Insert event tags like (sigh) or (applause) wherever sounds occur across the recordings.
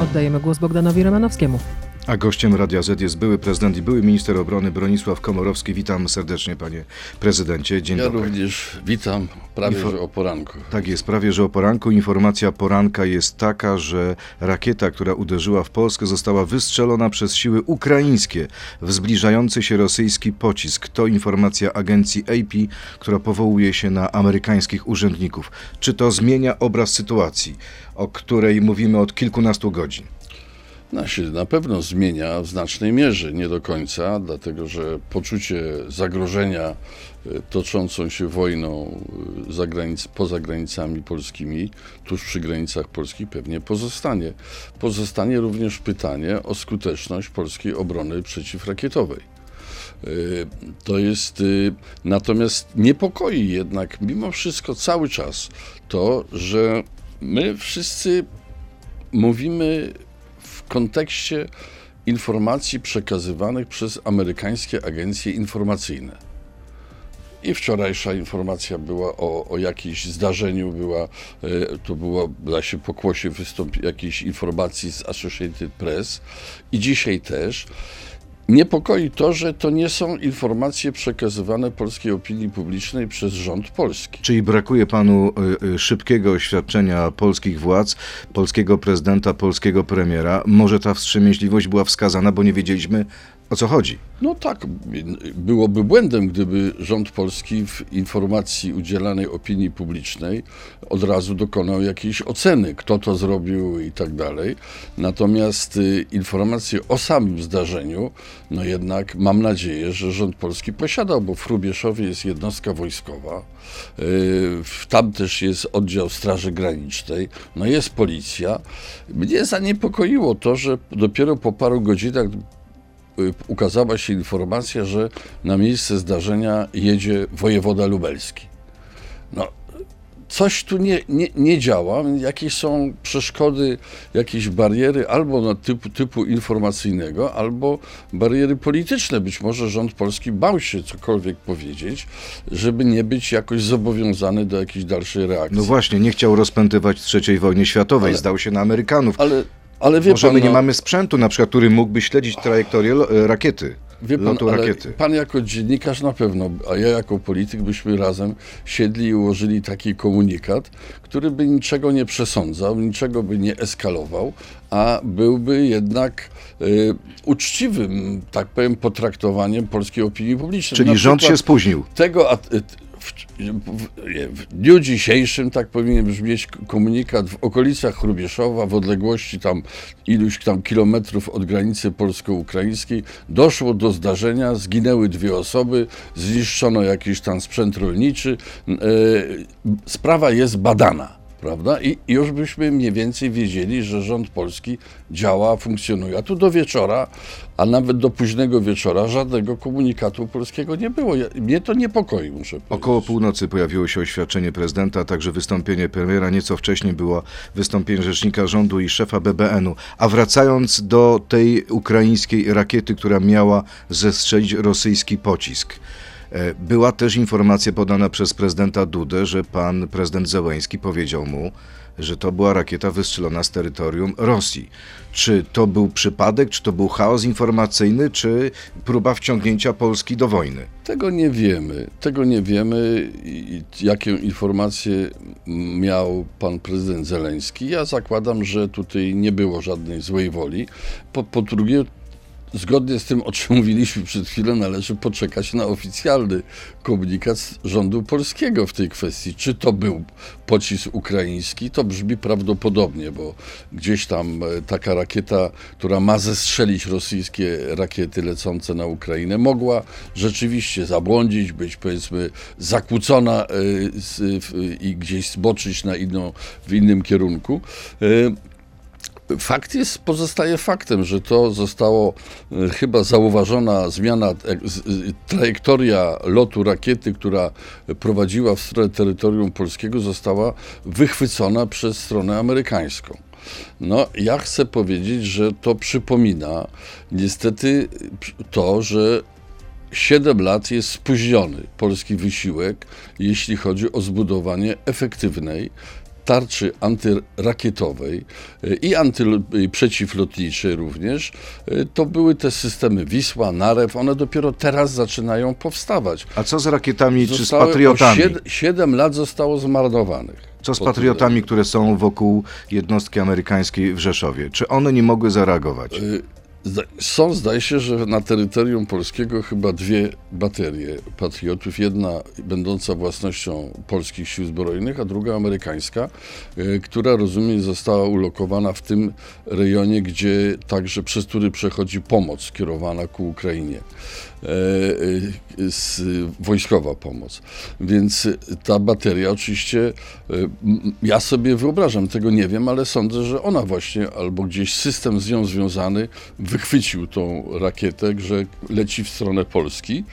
Oddajemy głos Bogdanowi Romanowskiemu. A gościem Radia Z jest były prezydent i były minister obrony Bronisław Komorowski. Witam serdecznie, panie prezydencie. Dzień ja dobry. również witam prawie Info- że o poranku. Tak jest, prawie że o poranku. Informacja poranka jest taka, że rakieta, która uderzyła w Polskę, została wystrzelona przez siły ukraińskie w zbliżający się rosyjski pocisk. To informacja agencji AP, która powołuje się na amerykańskich urzędników. Czy to zmienia obraz sytuacji, o której mówimy od kilkunastu godzin? No, się na pewno zmienia w znacznej mierze, nie do końca, dlatego że poczucie zagrożenia e, toczącą się wojną e, za granic, poza granicami polskimi, tuż przy granicach polskich pewnie pozostanie. Pozostanie również pytanie o skuteczność polskiej obrony przeciwrakietowej. E, To jest, natomiast niepokoi jednak mimo wszystko cały czas to, że my wszyscy mówimy kontekście informacji przekazywanych przez amerykańskie agencje informacyjne. I wczorajsza informacja była o, o jakimś zdarzeniu, była, e, to było da się pokłosie wystąpi jakiejś informacji z Associated Press i dzisiaj też. Niepokoi to, że to nie są informacje przekazywane polskiej opinii publicznej przez rząd polski. Czyli brakuje panu y, y, szybkiego oświadczenia polskich władz, polskiego prezydenta, polskiego premiera. Może ta wstrzemięźliwość była wskazana, bo nie wiedzieliśmy o co chodzi. No tak, byłoby błędem, gdyby rząd polski w informacji udzielanej opinii publicznej od razu dokonał jakiejś oceny, kto to zrobił i tak dalej. Natomiast y, informacje o samym zdarzeniu, no jednak mam nadzieję, że rząd polski posiadał, bo w Hrubieszowie jest jednostka wojskowa, y, tam też jest oddział Straży Granicznej, no jest policja. Mnie zaniepokoiło to, że dopiero po paru godzinach ukazała się informacja, że na miejsce zdarzenia jedzie wojewoda lubelski. No, coś tu nie, nie, nie działa, jakieś są przeszkody, jakieś bariery albo na typu, typu informacyjnego, albo bariery polityczne. Być może rząd polski bał się cokolwiek powiedzieć, żeby nie być jakoś zobowiązany do jakiejś dalszej reakcji. No właśnie, nie chciał rozpętywać III wojny światowej, Ale- zdał się na Amerykanów. ale, ale wie Może pan, my nie no, mamy sprzętu, na przykład, który mógłby śledzić trajektorię e, rakiety, Wie pan, lotu rakiety. pan jako dziennikarz na pewno, a ja jako polityk byśmy razem siedli i ułożyli taki komunikat, który by niczego nie przesądzał, niczego by nie eskalował, a byłby jednak y, uczciwym, tak powiem, potraktowaniem polskiej opinii publicznej. Czyli rząd się spóźnił. Tego, a, w, w, w dniu dzisiejszym, tak powinien brzmieć komunikat, w okolicach Hrubieszowa, w odległości tam iluś tam kilometrów od granicy polsko-ukraińskiej, doszło do zdarzenia, zginęły dwie osoby, zniszczono jakiś tam sprzęt rolniczy. E, sprawa jest badana. Prawda? I już byśmy mniej więcej wiedzieli, że rząd polski działa, funkcjonuje. A tu do wieczora, a nawet do późnego wieczora żadnego komunikatu polskiego nie było. Ja, mnie to niepokoi, muszę powiedzieć. Około północy pojawiło się oświadczenie prezydenta, a także wystąpienie premiera. Nieco wcześniej było wystąpienie rzecznika rządu i szefa BBN-u. A wracając do tej ukraińskiej rakiety, która miała zestrzelić rosyjski pocisk. E, Była też informacja podana przez prezydenta Dudę, że pan prezydent Zełęński powiedział mu, że to była rakieta wystrzelona z terytorium Rosji. Czy to był przypadek, czy to był chaos informacyjny, czy próba wciągnięcia Polski do wojny? Tego nie wiemy. Tego nie wiemy, i- i jaką informację miał pan prezydent Zeleński. Ja zakładam, że tutaj nie było żadnej złej woli. Po, po drugie, zgodnie z tym, o czym mówiliśmy przed chwilą, należy poczekać na oficjalny komunikat rządu polskiego w tej kwestii. Czy to był pocisk ukraiński? To brzmi prawdopodobnie, bo gdzieś tam e, taka rakieta, która ma zestrzelić rosyjskie rakiety lecące na Ukrainę, mogła rzeczywiście zabłądzić, być powiedzmy zakłócona e, i gdzieś zboczyć na inną, w innym kierunku. Fakt jest, pozostaje faktem, że to zostało e, chyba zauważona zmiana, e, trajektoria lotu rakiety, która prowadziła w stronę terytorium polskiego, została wychwycona przez stronę amerykańską. No, ja chcę powiedzieć, że to przypomina niestety to, że 7 lat jest spóźniony polski wysiłek, jeśli chodzi o zbudowanie efektywnej, tarczy antyrakietowej y, i, anty, i przeciwlotniczej również, y, to były te systemy Wisła, Narew, one dopiero teraz zaczynają powstawać. A co z rakietami czy z Zostały patriotami? sied- Siedem lat zostało zmarnowanych. Co z patriotami, które są wokół jednostki amerykańskiej w Rzeszowie? Czy one nie mogły zareagować? Są, zdaje się, że na terytorium polskiego chyba dwie baterie patriotów. Jedna będąca własnością polskich sił zbrojnych, a druga amerykańska, y, która rozumiem została ulokowana w tym rejonie, gdzie także przez który przechodzi pomoc skierowana ku Ukrainie. E, e, wojskowa pomoc. Więc ta bateria oczywiście, e, ja sobie wyobrażam, tego nie wiem, ale sądzę, że ona właśnie, albo gdzieś system z nią związany, wychwycił tą rakietę, że leci w stronę Polski,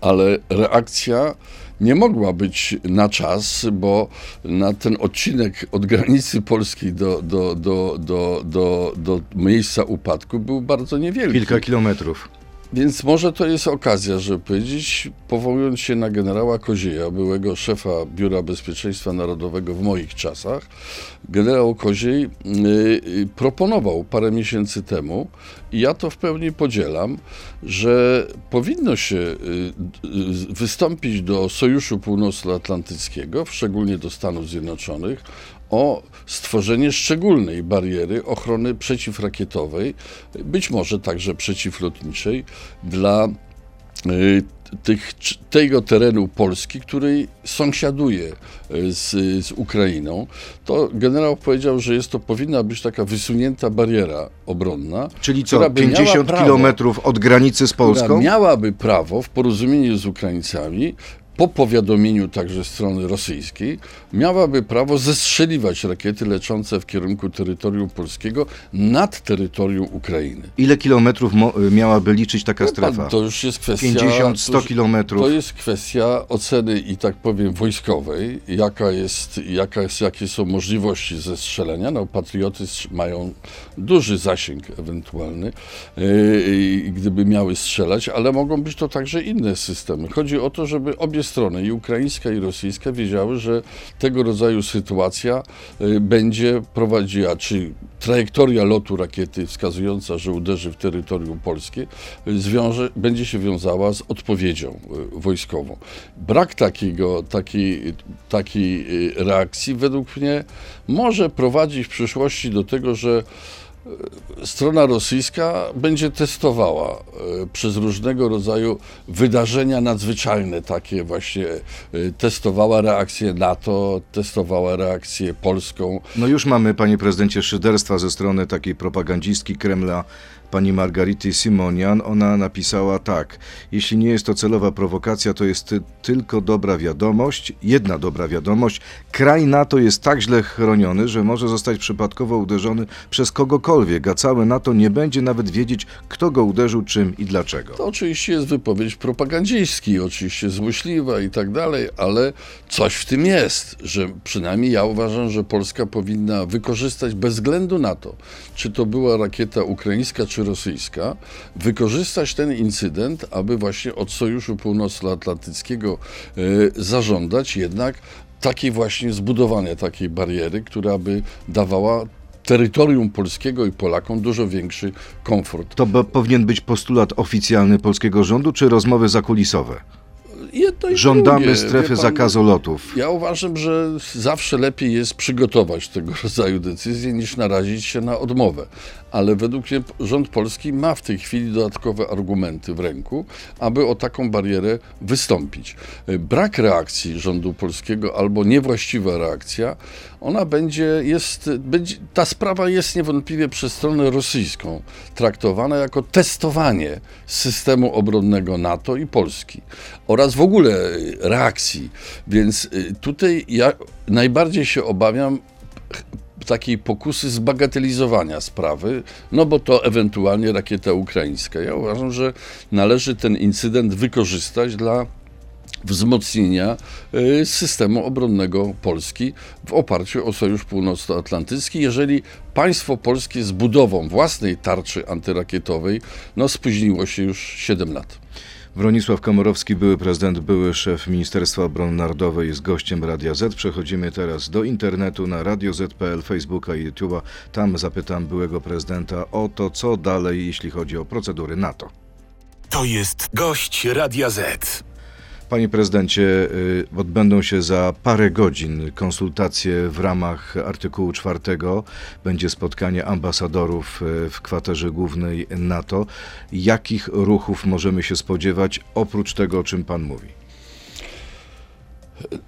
ale reakcja nie mogła być na czas, bo na ten odcinek od granicy polskiej do, do, do, do, do, do miejsca upadku był bardzo niewielki. Kilka kilometrów. Więc może to jest okazja, żeby powiedzieć, powołując się na generała Kozieja, byłego szefa Biura Bezpieczeństwa Narodowego w moich czasach, generał Koziej y, y, proponował parę miesięcy temu, i ja to w pełni podzielam, że powinno się y, wystąpić do Sojuszu Północnoatlantyckiego, szczególnie do Stanów Zjednoczonych, o stworzenie szczególnej bariery ochrony przeciwrakietowej, być może także przeciwlotniczej dla y, tych, tego terenu Polski, który sąsiaduje y, z, z Ukrainą, to generał powiedział, że jest to powinna być taka wysunięta bariera obronna. Czyli która co, by miała 50 prawo- kilometrów od granicy z która Polską? miałaby prawo w porozumieniu z Ukraińcami, po powiadomieniu także strony rosyjskiej, miałaby prawo zestrzeliwać rakiety leczące w kierunku terytorium polskiego nad terytorium Ukrainy. Ile kilometrów mo- miałaby liczyć taka Wie pan, strefa? To już jest kwestia. 50, 100 to już- kilometrów. To jest kwestia oceny i tak powiem wojskowej, jaka jest, jaka jest, jakie są możliwości zestrzelenia. No, patrioty mają duży zasięg ewentualny, yy, gdyby miały strzelać, ale mogą być to także inne systemy. Chodzi o to, żeby obie strony, i ukraińska, i rosyjska, wiedziały, że tego rodzaju sytuacja yy, będzie prowadziła, czy trajektoria lotu rakiety wskazująca, że uderzy w terytorium polskie, y, zwiąże, będzie się wiązała z odpowiedzią y, wojskową. Brak takiego, takiej, takiej y, reakcji według mnie może prowadzić w przyszłości do tego, że y, strona rosyjska będzie testowała y, przez różnego rodzaju wydarzenia nadzwyczajne, takie właśnie y, testowała reakcję NATO, testowała reakcję polską, No już mamy, panie prezydencie, szyderstwa ze strony takiej propagandistki Kremla, pani Margarity Simonian. Ona napisała tak, jeśli nie jest to celowa prowokacja, to jest ty- tylko dobra wiadomość, jedna dobra wiadomość. Kraj NATO jest tak źle chroniony, że może zostać przypadkowo uderzony przez kogokolwiek, a całe NATO nie będzie nawet wiedzieć, kto go uderzył, czym i dlaczego. To oczywiście jest wypowiedź propagandzistka, oczywiście złośliwa i tak dalej, ale coś w tym jest, że przynajmniej ja uważam, że Polska powinna wykorzystać bez względu na to, czy to była rakieta ukraińska czy rosyjska, wykorzystać ten incydent, aby właśnie od Sojuszu Północnoatlantyckiego e, zażądać jednak takiej właśnie zbudowania takiej bariery, która by dawała terytorium polskiego i Polakom dużo większy komfort. To powinien być postulat oficjalny polskiego rządu, czy rozmowy zakulisowe? Jedno i Żądamy drugie, strefy pan, zakazu lotów. Ja uważam, że zawsze lepiej jest przygotować tego (laughs) rodzaju decyzje niż narazić się na odmowę. Ale według mnie rząd polski ma w tej chwili dodatkowe argumenty w ręku, aby o taką barierę wystąpić. Brak reakcji rządu polskiego albo niewłaściwa reakcja, ona będzie, jest, będzie, ta sprawa jest niewątpliwie przez stronę rosyjską traktowana jako testowanie systemu obronnego NATO i Polski oraz w ogóle reakcji. Więc y, tutaj ja najbardziej się obawiam takiej pokusy zbagatelizowania sprawy, no bo to ewentualnie rakieta ukraińska. Ja uważam, że należy ten incydent wykorzystać dla wzmocnienia y, systemu obronnego Polski w oparciu o Sojusz Północnoatlantycki, jeżeli państwo polskie z budową własnej tarczy antyrakietowej no, spóźniło się już 7 lat. Bronisław Komorowski, były prezydent, były szef Ministerstwa Obrony Narodowej jest gościem Radia Z. Przechodzimy teraz do internetu na Radio Z.pl, Facebooka i YouTube'a. Tam zapytam byłego prezydenta o to, co dalej, jeśli chodzi o procedury NATO. To jest gość Radia Z. Panie prezydencie, y, odbędą się za parę godzin konsultacje w ramach artykułu 4. Będzie spotkanie ambasadorów y, w kwaterze głównej NATO. Jakich ruchów możemy się spodziewać oprócz tego, o czym pan mówi?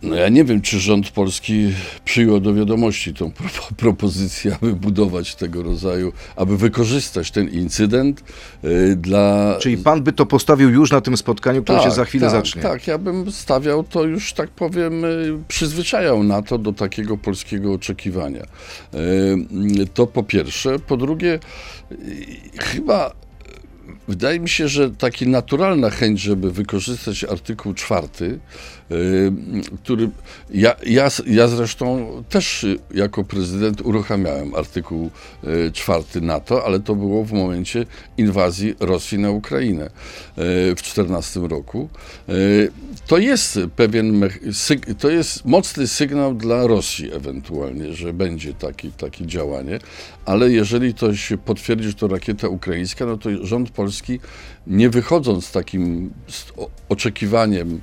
No ja nie wiem, czy rząd polski przyjął do wiadomości tą (laughs) pro propozycję, aby budować tego rodzaju, aby wykorzystać ten incydent y, dla... Czyli pan by to postawił już na tym spotkaniu, które się za chwilę tak, zacznie? Tak, ja bym stawiał to już, tak powiem, y, przyzwyczajał na to do takiego polskiego oczekiwania. Y, To po pierwsze. Po drugie, y, chyba Wydaje mi się, że taka naturalna chęć, żeby wykorzystać artykuł czwarty, y, który ja, ja, ja zresztą też y, jako prezydent uruchamiałem artykuł y, czwarty NATO, ale to było w momencie inwazji Rosji na Ukrainę w 2014 roku. To jest pewien, to jest mocny sygnał dla Rosji ewentualnie, że będzie taki, takie działanie, ale jeżeli to się potwierdzi, że to rakieta ukraińska, no to rząd polski, nie wychodząc z takim oczekiwaniem y,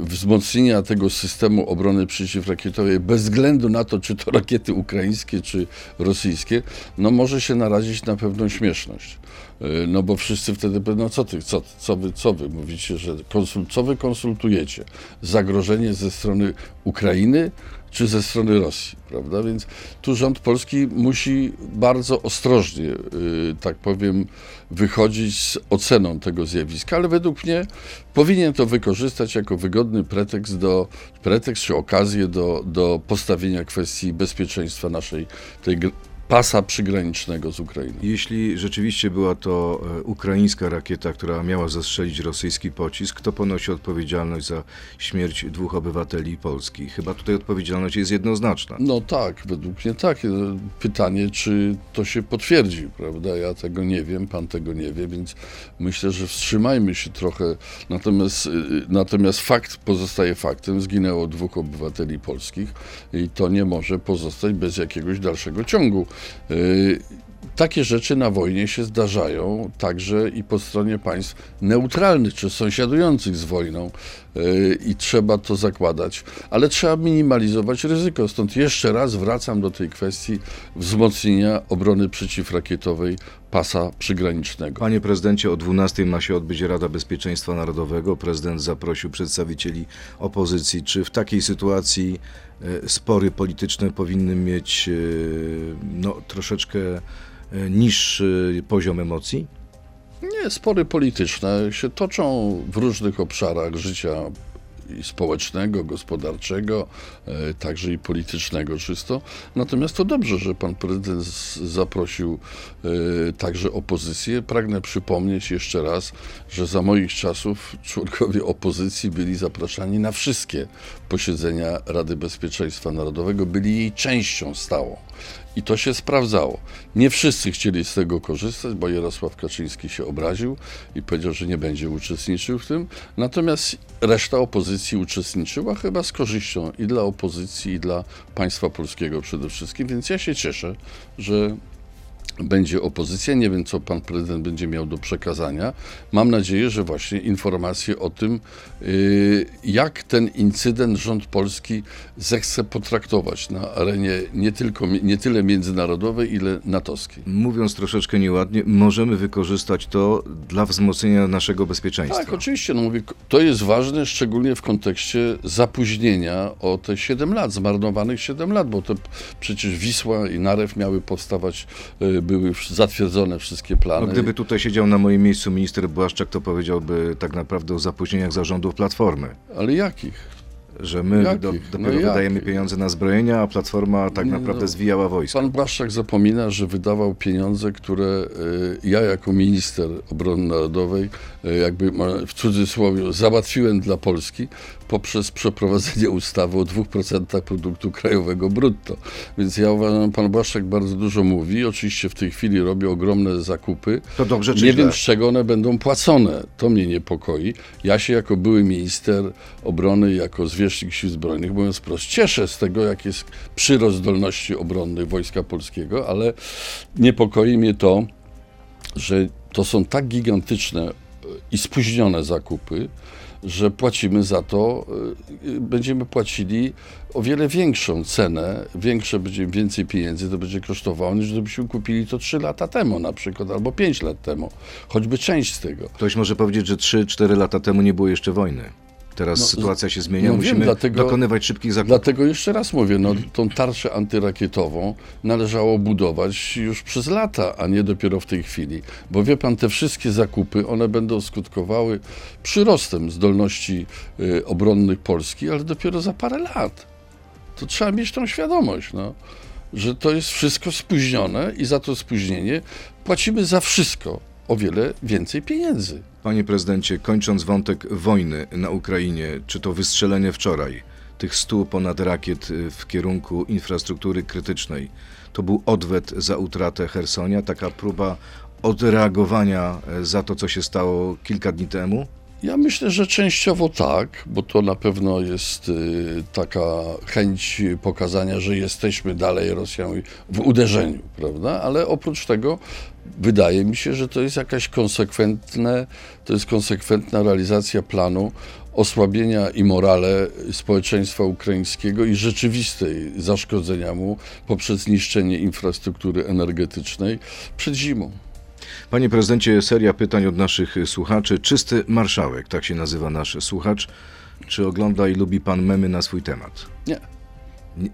wzmocnienia tego systemu obrony przeciwrakietowej, bez względu na to, czy to rakiety ukraińskie, czy rosyjskie, no może się narazić na pewną śmieszność. Y, No bo wszyscy wtedy będą, no co ty, co, co wy, co wy mówicie, że konsul, co wy konsultujecie? Zagrożenie ze strony Ukrainy czy ze strony Rosji, prawda? Więc tu rząd polski musi bardzo ostrożnie, y, tak powiem, wychodzić z oceną tego zjawiska, ale według mnie powinien to wykorzystać jako wygodny pretekst, do, pretekst czy okazję do, do postawienia kwestii bezpieczeństwa naszej tej pasa przygranicznego z Ukrainą. Jeśli rzeczywiście była to e, ukraińska rakieta, która miała zastrzelić rosyjski pocisk, kto ponosi odpowiedzialność za śmierć dwóch obywateli Polski? Chyba tutaj odpowiedzialność jest jednoznaczna. No tak, według mnie tak. E, Pytanie, czy to się potwierdzi, prawda? Ja tego nie wiem, pan tego nie wie, więc myślę, że wstrzymajmy się trochę. Natomiast, y, natomiast fakt pozostaje faktem. Zginęło dwóch obywateli polskich i to nie może pozostać bez jakiegoś dalszego ciągu. Y, Takie rzeczy na wojnie się zdarzają także i po stronie państw neutralnych czy sąsiadujących z wojną i trzeba to zakładać, ale trzeba minimalizować ryzyko. Stąd jeszcze raz wracam do tej kwestii wzmocnienia obrony przeciwrakietowej pasa przygranicznego. Panie prezydencie, o 12 ma się odbyć Rada Bezpieczeństwa Narodowego. Prezydent zaprosił przedstawicieli opozycji. Czy w takiej sytuacji e, spory polityczne powinny mieć e, no, troszeczkę e, niższy poziom emocji? Nie, spory polityczne się toczą w różnych obszarach życia i społecznego, gospodarczego, e, także i politycznego czysto. Natomiast to dobrze, że pan prezydent zaprosił e, także opozycję. Pragnę przypomnieć jeszcze raz, że za moich czasów członkowie opozycji byli zapraszani na wszystkie posiedzenia Rady Bezpieczeństwa Narodowego, byli jej częścią stałą. I to się sprawdzało. Nie wszyscy chcieli z tego korzystać, bo Jarosław Kaczyński się obraził i powiedział, że nie będzie uczestniczył w tym. Natomiast reszta opozycji uczestniczyła chyba z korzyścią i dla opozycji, i dla państwa polskiego przede wszystkim. Więc ja się cieszę, że będzie opozycja. Nie wiem, co pan prezydent będzie miał do przekazania. Mam nadzieję, że właśnie informacje o tym, yy, jak ten incydent rząd polski zechce potraktować na arenie nie, tylko, nie tyle międzynarodowej, ile natowskiej. Mówiąc troszeczkę nieładnie, możemy wykorzystać to dla wzmocnienia naszego bezpieczeństwa. Tak, oczywiście. No mówię, to jest ważne, szczególnie w kontekście zapóźnienia o te 7 lat, zmarnowanych 7 lat, bo to przecież Wisła i Narew miały powstawać, y, były już zatwierdzone wszystkie plany. No, gdyby tutaj siedział na moim miejscu minister Błaszczak, to powiedziałby tak naprawdę o zapóźnieniach zarządów Platformy. Ale jakich? Że my Jakich? do, No dopiero jakich? wydajemy pieniądze na zbrojenia, a Platforma tak Nie, naprawdę no. zwijała wojsko. Pan Błaszczak zapomina, że wydawał pieniądze, które y, ja jako minister obrony narodowej, y, jakby w cudzysłowie, załatwiłem dla Polski poprzez przeprowadzenie ustawy o 2% produktu krajowego brutto. Więc ja uważam, pan Błaszczak bardzo dużo mówi. Oczywiście w tej chwili robi ogromne zakupy. To dobrze czy Nie wiem, z czego one będą płacone. To mnie niepokoi. Ja się jako były minister obrony, jako zwierzchnik sił zbrojnych, mówiąc wprost, cieszę z tego, jak jest przyrost zdolności obronnych Wojska Polskiego, ale niepokoi mnie to, że to są tak gigantyczne e, i spóźnione zakupy, że płacimy za to, y, będziemy płacili o wiele większą cenę, większe będzie więcej pieniędzy to będzie kosztowało, niż gdybyśmy kupili to 3 lata temu na przykład, albo 5 lat temu, choćby część z tego. Ktoś może powiedzieć, że 3-4 lata temu nie było jeszcze wojny. Teraz No, sytuacja się zmienia, no wiem, musimy dlatego- dokonywać szybkich zakupów. Dlatego jeszcze raz mówię, no, tą tarczę antyrakietową należało budować już przez lata, a nie dopiero w tej chwili. Bo wie pan, te wszystkie zakupy, one będą skutkowały przyrostem zdolności y, obronnych Polski, ale dopiero za parę lat. To trzeba mieć tą świadomość, no, że to jest wszystko spóźnione i za to spóźnienie płacimy za wszystko o wiele więcej pieniędzy. Panie prezydencie, kończąc wątek wojny na Ukrainie, czy to wystrzelenie wczoraj tych stu ponad rakiet y, w kierunku infrastruktury krytycznej, to był odwet za utratę Hersonia, taka próba odreagowania e, za to, co się stało kilka dni temu? Ja myślę, że częściowo tak, bo to na pewno jest y, taka chęć pokazania, że jesteśmy dalej Rosją w uderzeniu, prawda? Ale oprócz tego wydaje mi się, że to jest jakaś konsekwentne, to jest konsekwentna realizacja planu osłabienia i morale społeczeństwa ukraińskiego i rzeczywistej zaszkodzenia mu poprzez niszczenie infrastruktury energetycznej przed zimą. Panie prezydencie, seria pytań od naszych słuchaczy. Czysty marszałek, tak się nazywa nasz słuchacz. Czy ogląda i lubi pan memy na swój temat? Nie.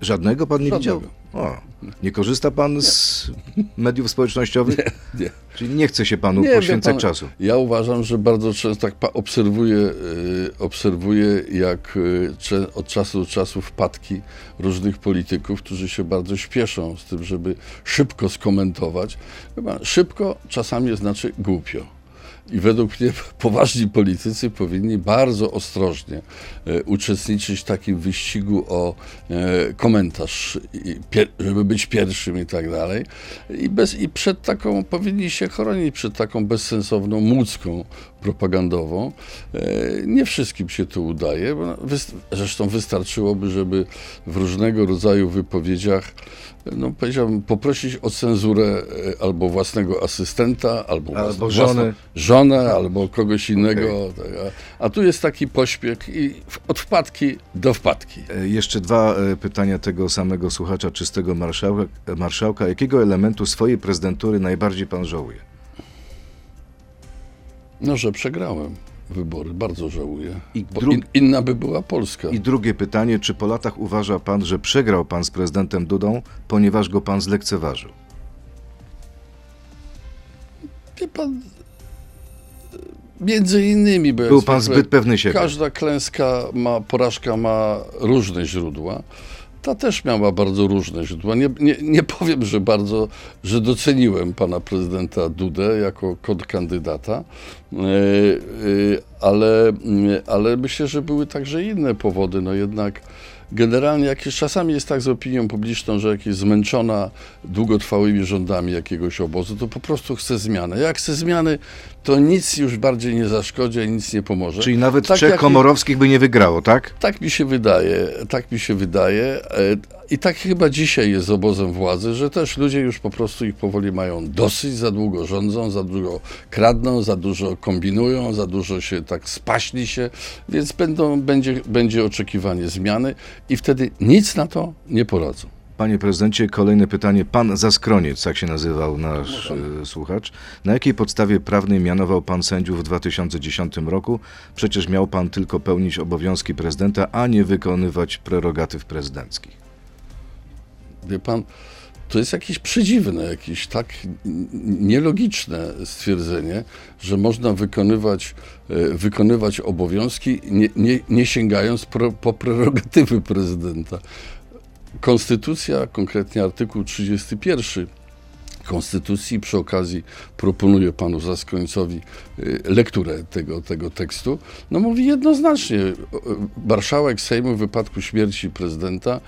Żadnego pan nie Żadnego. widział? O, nie korzysta pan z mediów społecznościowych? Nie. Czyli nie chce się panu Nie, poświęcać pan, czasu. Ja uważam, że bardzo często tak obserwuję, y, obserwuję jak y, cze- od czasu do czasu wpadki różnych polityków, którzy się bardzo śpieszą z tym, żeby szybko skomentować. Chyba szybko czasami znaczy głupio. I według mnie poważni politycy powinni bardzo ostrożnie e, uczestniczyć w takim wyścigu o e, komentarz, żeby być pierwszym i tak dalej. I, bez, I przed taką powinni się chronić przed taką bezsensowną mucką propagandową. E, nie wszystkim się to udaje. Bo wyst- zresztą wystarczyłoby, żeby w różnego rodzaju wypowiedziach no powiedziałbym, poprosić o cenzurę e, albo własnego asystenta, albo, Albo żony. żonę, albo kogoś innego. tak, a, tu jest taki pośpiech i od wpadki do wpadki. E, Jeszcze dwa pytania tego samego słuchacza, czystego marszałka. marszałka. Jakiego elementu swojej prezydentury najbardziej pan żałuje? No, że przegrałem wybory, bardzo żałuję. I dru- in, inna by była Polska. I drugie pytanie, czy po latach uważa pan, że przegrał pan z prezydentem Dudą, ponieważ go pan zlekceważył? Wie pan, między innymi, Był pan zwykle zbyt pewny siebie. Każda klęska ma, porażka ma różne źródła. Ta też miała bardzo różne źródła. Nie, nie, nie powiem, że bardzo, że doceniłem pana prezydenta Dudę jako kontrkandydata, e, e, ale, mm, ale myślę, że były także inne powody. No jednak generalnie jakieś czasami jest tak z opinią publiczną, że jak jest zmęczona długotrwałymi rządami jakiegoś obozu, to po prostu chce zmiany. Jak chce zmiany, to nic już bardziej nie zaszkodzi, ani nic nie pomoże. Czyli nawet Tak trzech jak komorowskich by nie wygrało, tak? tak mi się wydaje, tak mi się wydaje. e, I tak chyba dzisiaj jest z obozem władzy, że też ludzie już po prostu ich powoli mają dosyć, za długo rządzą, za długo kradną, za dużo kombinują, za dużo się tak spaśli się, więc będą, będzie, będzie oczekiwanie zmiany i wtedy nic na to nie poradzą. Panie prezydencie, kolejne pytanie. Pan Zaskroniec, tak się nazywał nasz e, słuchacz. Na jakiej podstawie prawnej mianował pan sędziów w 2010 roku? Przecież miał pan tylko pełnić obowiązki prezydenta, a nie wykonywać prerogatyw prezydenckich. Wie pan, to jest jakieś przedziwne, jakieś tak nielogiczne stwierdzenie, że można wykonywać, e, wykonywać obowiązki, nie, nie, nie sięgając pro, po prerogatywy prezydenta. Konstytucja, konkretnie artykuł 31 Konstytucji. Przy okazji proponuję panu Zaskońcowi y, lekturę tego, tego tekstu. No mówi jednoznacznie, y, marszałek Sejmu w wypadku śmierci prezydenta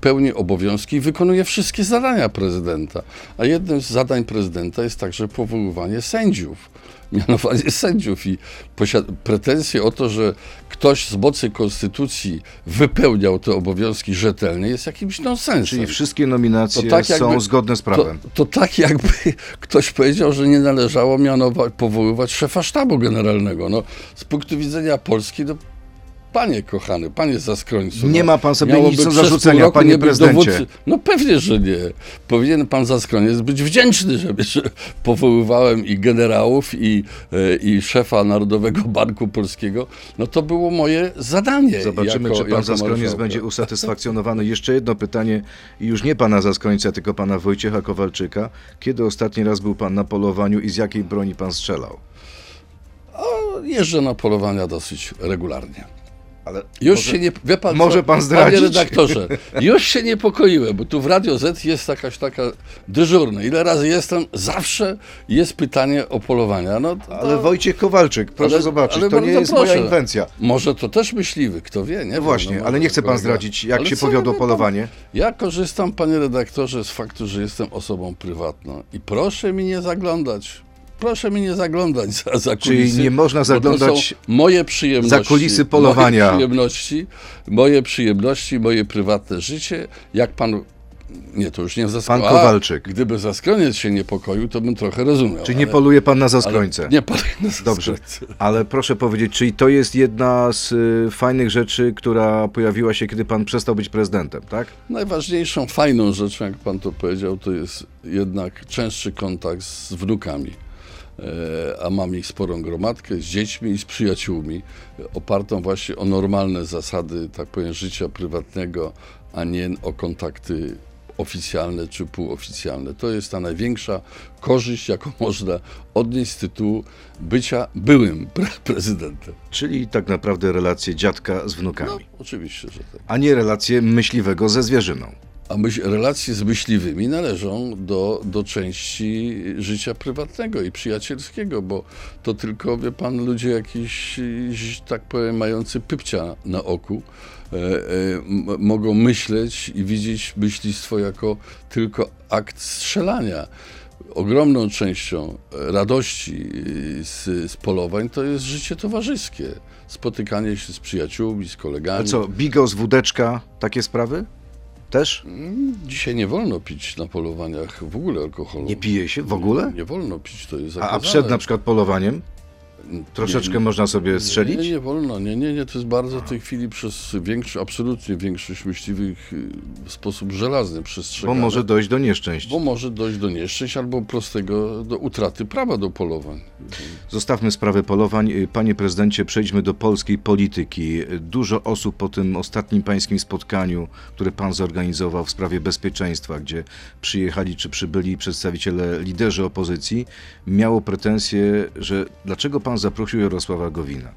pełni obowiązki i wykonuje wszystkie zadania prezydenta. A jednym z zadań prezydenta jest także powoływanie sędziów, (laughs) mianowanie sędziów i pretensje o to, że ktoś z mocy konstytucji wypełniał te obowiązki rzetelnie jest jakimś nonsensem. Czyli wszystkie nominacje To tak są jakby- zgodne z To, prawem. to tak jakby (laughs) ktoś powiedział, że nie należało mianować, powoływać szefa sztabu generalnego. No, z punktu widzenia Polski, no, panie kochany, panie Zaskrońcu. Nie no, ma pan sobie miałoby nic do zarzucenia, panie nie prezydencie. dowódcy- No pewnie, że nie. Powinien pan Zaskroniec być wdzięczny, że powoływałem i generałów, i, e, i szefa Narodowego Banku Polskiego. No to było moje zadanie. Zobaczymy, jako, czy pan Zaskroniec marszałka. będzie usatysfakcjonowany. Jeszcze jedno pytanie, i już nie pana Zaskrońca, tylko pana Wojciecha Kowalczyka. Kiedy ostatni raz był pan na polowaniu i z jakiej broni pan strzelał? O, Jeżdżę na polowania dosyć regularnie. Ale Już może- się nie. Wie pan, może co? pan zdradzić? Panie redaktorze, (laughs) już się niepokoiłem, bo tu w Radio Z jest jakaś taka dyżurna. Ile razy jestem, zawsze jest pytanie o polowania. No, to, Ale Wojciech Kowalczyk, proszę ale- zobaczyć, ale to nie jest proszę. moja inwencja. Może to też myśliwy, kto wie, nie? No właśnie, może ale nie chce pan zdradzić, jak Ale się powiodło polowanie. Ja korzystam, panie redaktorze, z faktu, że jestem osobą prywatną i proszę mi nie zaglądać. Proszę mi nie zaglądać za, za Czyli kulisy. nie można zaglądać moje przyjemności. za kulisy polowania. Moje przyjemności, moje przyjemności, moje prywatne życie. Jak pan. Nie, to już nie zaskoczył. Pan Kowalczyk. Gdyby Zaskroniec się niepokoił, to bym trochę rozumiał. Czy nie ale- poluje pan na Zaskrońce? Nie poluje na Dobrze, Zaskrońce. ale proszę powiedzieć, czyli to jest jedna z y, fajnych rzeczy, która pojawiła się, kiedy pan przestał być prezydentem, tak? Najważniejszą, fajną rzeczą, jak pan to powiedział, to jest jednak częstszy kontakt z wnukami. E, A mam ich sporą gromadkę z dziećmi i z przyjaciółmi, opartą właśnie o normalne zasady, tak powiem, życia prywatnego, a nie o kontakty oficjalne czy półoficjalne. To jest ta największa korzyść, jaką (laughs) można odnieść z tytułu bycia byłym pre- prezydentem. Czyli tak naprawdę relacje dziadka z No, wnukami, oczywiście, że tak. a nie relacje myśliwego ze zwierzyną. A myśl, relacje z myśliwymi należą do, do części życia prywatnego i przyjacielskiego, bo to tylko, wie pan, ludzie jakiś, tak powiem, mający pypcia na oku, e, e, mogą myśleć i widzieć myślistwo jako tylko akt strzelania. Ogromną częścią radości z, z polowań to jest życie towarzyskie. Spotykanie się z przyjaciółmi, z kolegami. A co, bigos, wódeczka, takie sprawy? Też? Dzisiaj nie wolno pić na polowaniach w ogóle alkoholu. Nie pije się w ogóle? Nie, nie wolno pić, to jest A, zakazane. a przed na przykład polowaniem troszeczkę nie, można sobie strzelić? nie, nie wolno, nie, nie, nie, to jest bardzo w tej chwili przez większość, absolutnie większość myśliwych y, w sposób żelazny Bo przestrzegane. może dojść do nieszczęść. bo może dojść do nieszczęść albo prostego do utraty prawa do polowań. Zostawmy sprawę polowań. Panie prezydencie, przejdźmy do polskiej polityki. Dużo osób po tym ostatnim pańskim spotkaniu, które pan zorganizował w sprawie bezpieczeństwa, gdzie przyjechali czy przybyli przedstawiciele, liderzy opozycji, miało pretensje, że dlaczego pan zaprosił Jarosława Gowina?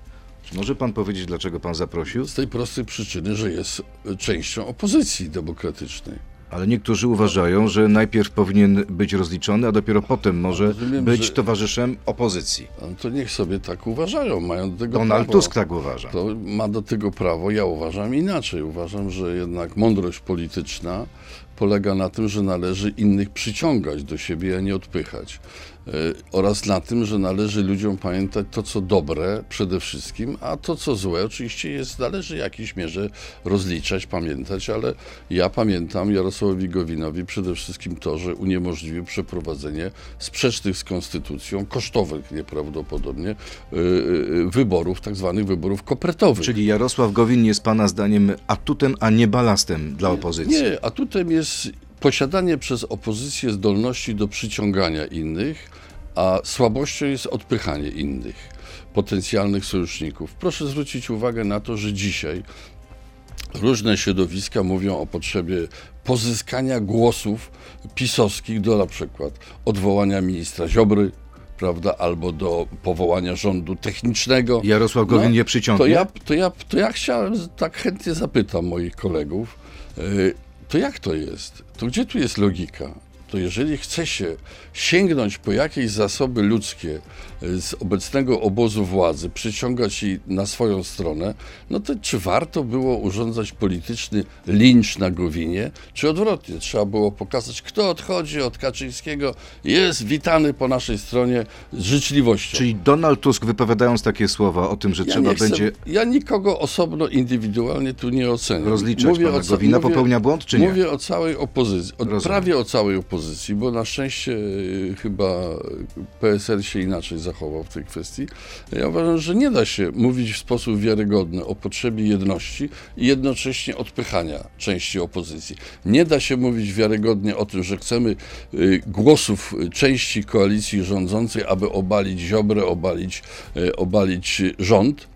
Czy może pan powiedzieć, dlaczego pan zaprosił? Z tej prostej przyczyny, że jest częścią opozycji demokratycznej. Ale niektórzy uważają, że najpierw powinien być rozliczony, a dopiero potem może Rozumiem, być że- towarzyszem opozycji. No to niech sobie tak uważają, mają do tego Donald prawo. Tusk tak uważa. To ma do tego prawo. Ja uważam inaczej. Uważam, że jednak mądrość polityczna polega na tym, że należy innych przyciągać do siebie, a nie odpychać. E, Oraz na tym, że należy ludziom pamiętać to, co dobre przede wszystkim, a to, co złe, oczywiście jest, należy w jakiejś mierze rozliczać, pamiętać, ale ja pamiętam Jarosławowi Gowinowi przede wszystkim to, że uniemożliwił przeprowadzenie sprzecznych z konstytucją, kosztowych nieprawdopodobnie, y, y, wyborów, tak zwanych wyborów kopertowych. Czyli Jarosław Gowin jest pana zdaniem atutem, a nie balastem dla opozycji. Nie, atutem jest posiadanie przez opozycję zdolności do przyciągania innych, a słabością jest odpychanie innych, potencjalnych sojuszników. Proszę zwrócić uwagę na to, że dzisiaj różne środowiska mówią o potrzebie pozyskania głosów pisowskich do na przykład odwołania ministra Ziobry, prawda, albo do powołania rządu technicznego. Jarosław Gowin No, nie przyciągnie? To ja, to, ja, to ja chciałem, tak chętnie zapytam moich kolegów, y, to jak to jest? To gdzie tu jest logika? To jeżeli chce się sięgnąć po jakieś zasoby ludzkie y, z obecnego obozu władzy, przyciągać je na swoją stronę, no to czy warto było urządzać polityczny lincz na Gowinie, czy odwrotnie? Trzeba było pokazać, kto odchodzi od Kaczyńskiego, jest witany po naszej stronie z życzliwością. Czyli Donald Tusk wypowiadając takie słowa o tym, że trzeba nie chcę- będzie Ja nikogo osobno, indywidualnie tu nie oceniam. rozliczać pana ca- Gowina, popełnia błąd czy nie? Mówię o całej opozycji, o, prawie o całej opozycji, bo na szczęście y, chyba PSL się inaczej zachował w tej kwestii. Ja uważam, że nie da się mówić w sposób wiarygodny o potrzebie jedności i jednocześnie odpychania części opozycji. Nie da się mówić wiarygodnie o tym, że chcemy y, głosów części koalicji rządzącej, aby obalić Ziobrę, obalić, y, obalić rząd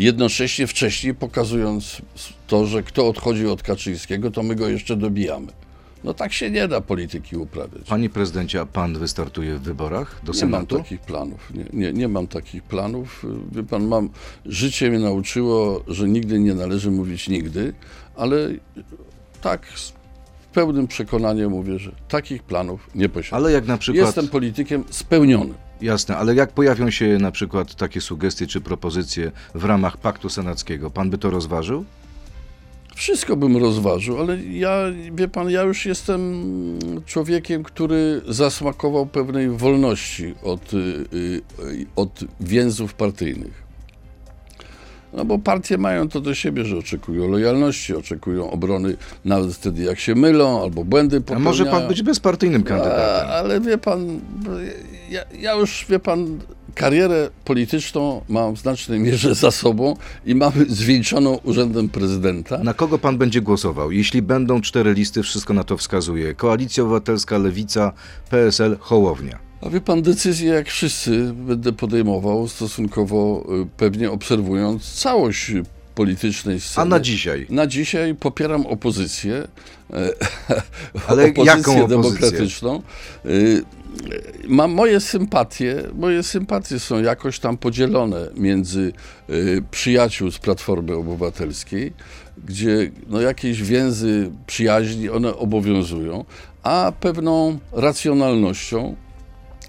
jednocześnie wcześniej pokazując to, że kto odchodzi od Kaczyńskiego, to my go jeszcze dobijamy. No tak się nie da polityki uprawiać. Panie prezydencie, a pan wystartuje w wyborach do Nie mam Senatu? takich planów. Nie, nie, nie mam takich planów. Wie pan, mam, życie mnie nauczyło, że nigdy nie należy mówić nigdy, ale tak z pełnym przekonaniem mówię, że takich planów nie posiadam. Ale jak na przykład... Jestem politykiem spełnionym. Jasne, ale jak pojawią się na przykład takie sugestie czy propozycje w ramach Paktu Senackiego, pan by to rozważył? Wszystko bym rozważył, ale ja, wie pan, ja już jestem człowiekiem, który zasmakował pewnej wolności od, y, y, od więzów partyjnych. No bo partie mają to do siebie, że oczekują lojalności, oczekują obrony nawet wtedy, jak się mylą albo błędy A popełniają. może pan być bezpartyjnym A, kandydatem? ale wie pan, ja, ja już, wie pan, karierę polityczną mam w znacznej mierze za sobą i mamy zwieńczoną urzędem prezydenta. Na kogo pan będzie głosował? Jeśli będą cztery listy, wszystko na to wskazuje. Koalicja Obywatelska, Lewica, PSL, Hołownia. A wie pan, decyzję jak wszyscy będę podejmował stosunkowo y, pewnie obserwując całość politycznej A sceny. na dzisiaj? Na dzisiaj popieram opozycję, e, (laughs) Ale opozycję jaką opozycję? demokratyczną. Y, Mam moje sympatie, moje sympatie są jakoś tam podzielone między y, przyjaciół z Platformy Obywatelskiej, gdzie no, jakieś więzy przyjaźni one obowiązują, a pewną racjonalnością,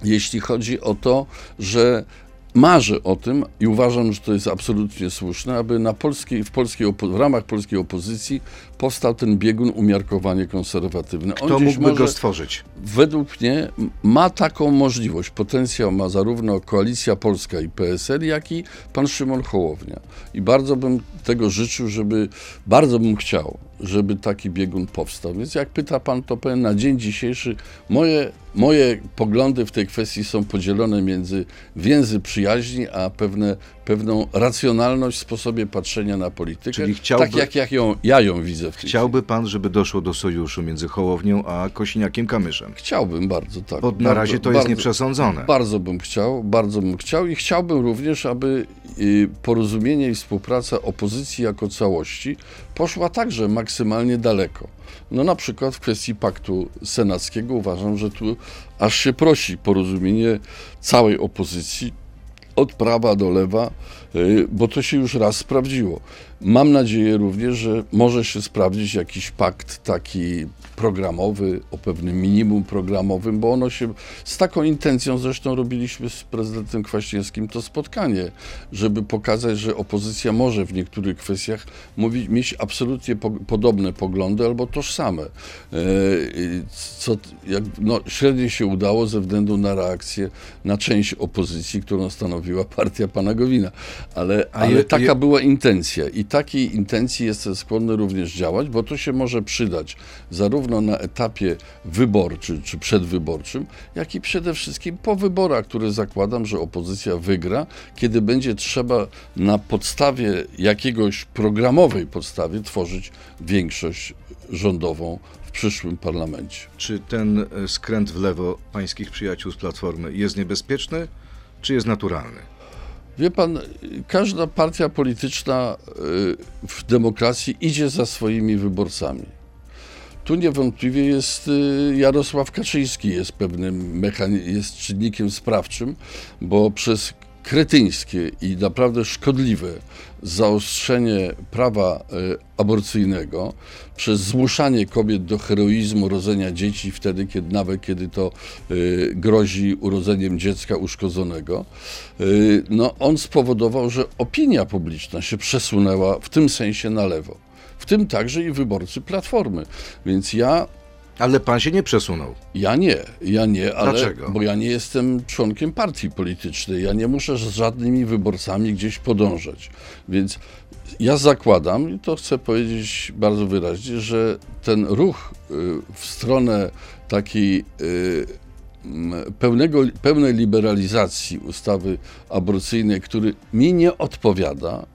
jeśli chodzi o to, że marzę o tym i uważam, że to jest absolutnie słuszne, aby na polskiej, w, polskiej, w ramach polskiej opozycji powstał ten biegun umiarkowanie konserwatywny. Kto gdzieś mógłby go stworzyć? według mnie ma taką możliwość. Potencjał ma zarówno Koalicja Polska i PSL, jak i pan Szymon Hołownia. I bardzo bym tego życzył, żeby, bardzo bym chciał, żeby taki biegun powstał. Więc jak pyta pan, to powiem na dzień dzisiejszy, moje, moje poglądy w tej kwestii są podzielone między więzy przyjaźni, a pewne, pewną racjonalność w sposobie patrzenia na politykę. Czyli chciałby- Tak jak, jak ją, ja ją widzę w tej Chciałby pan, żeby doszło do sojuszu między Hołownią a Kosiniakiem-Kamyszem? Chciałbym bardzo, tak. Bo na razie to jest bardzo- nieprzesądzone. Bardzo bym chciał, bardzo bym chciał i chciałbym również, aby y, porozumienie i współpraca opozycji jako całości poszła także maksymalnie daleko. No na przykład w kwestii paktu senackiego uważam, że tu aż się prosi porozumienie całej opozycji od prawa do lewa, bo to się już raz sprawdziło. Mam nadzieję również, że może się sprawdzić jakiś pakt taki programowy, o pewnym minimum programowym, bo ono się z taką intencją zresztą robiliśmy z prezydentem Kwaśniewskim to spotkanie, żeby pokazać, że opozycja może w niektórych kwestiach mówić, mieć absolutnie po, podobne poglądy albo tożsame. I co, jak, no, średnio się udało ze względu na reakcję na część opozycji, którą stanowiła partia pana Gowina. Ale, ale je- taka je- była intencja i takiej intencji jestem skłonny również działać, bo to się może przydać zarówno na etapie wyborczym czy przedwyborczym, jak i przede wszystkim po wyborach, które zakładam, że opozycja wygra, kiedy będzie trzeba na podstawie jakiegoś programowej podstawie tworzyć większość rządową w przyszłym parlamencie. Czy ten e, skręt w lewo pańskich przyjaciół z Platformy jest niebezpieczny, czy jest naturalny? Wie pan, każda partia polityczna y, w demokracji idzie za swoimi wyborcami. Tu niewątpliwie jest y, Jarosław Kaczyński, jest pewnym mechani- jest czynnikiem sprawczym, bo przez kretyńskie i naprawdę szkodliwe zaostrzenie prawa e, aborcyjnego przez zmuszanie kobiet do heroizmu rodzenia dzieci wtedy, kiedy nawet kiedy to e, grozi urodzeniem dziecka uszkodzonego, e, no on spowodował, że opinia publiczna się przesunęła w tym sensie na lewo. W tym także i wyborcy Platformy. Więc ja Ale pan się nie przesunął. ja nie, ja nie, ale Dlaczego? bo ja nie jestem członkiem partii politycznej. Ja nie muszę z żadnymi wyborcami gdzieś podążać. Więc ja zakładam, i to chcę powiedzieć bardzo wyraźnie, że ten ruch y, w stronę takiej y, pełnego, pełnej liberalizacji ustawy aborcyjnej, który mi nie odpowiada,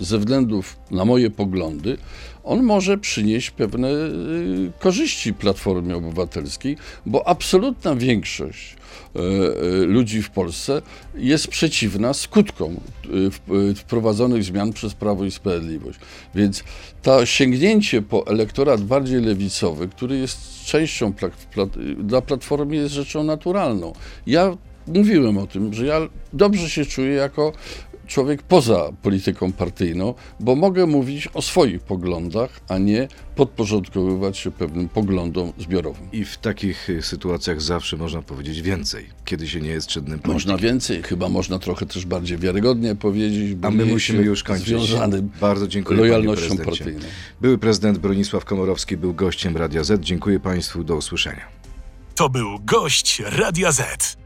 ze względów na moje poglądy, on może przynieść pewne y, korzyści Platformie Obywatelskiej, bo absolutna większość y, y, ludzi w Polsce jest przeciwna skutkom y, y, wprowadzonych zmian przez Prawo i Sprawiedliwość. Więc to sięgnięcie po elektorat bardziej lewicowy, który jest częścią dla Platformy jest rzeczą naturalną. Ja mówiłem o tym, że ja dobrze się czuję jako człowiek poza polityką partyjną, bo mogę mówić o swoich poglądach, a nie podporządkowywać się pewnym poglądom zbiorowym. I w takich y, sytuacjach zawsze można powiedzieć więcej, kiedy się nie jest czynnym politykiem. Można więcej, chyba można trochę też bardziej wiarygodnie powiedzieć, bo A my musimy już kończyć. związanym Bardzo dziękuję lojalnością partyjną. Były prezydent Bronisław Komorowski był gościem Radia Z. Dziękuję państwu, do usłyszenia. To był gość Radia Z.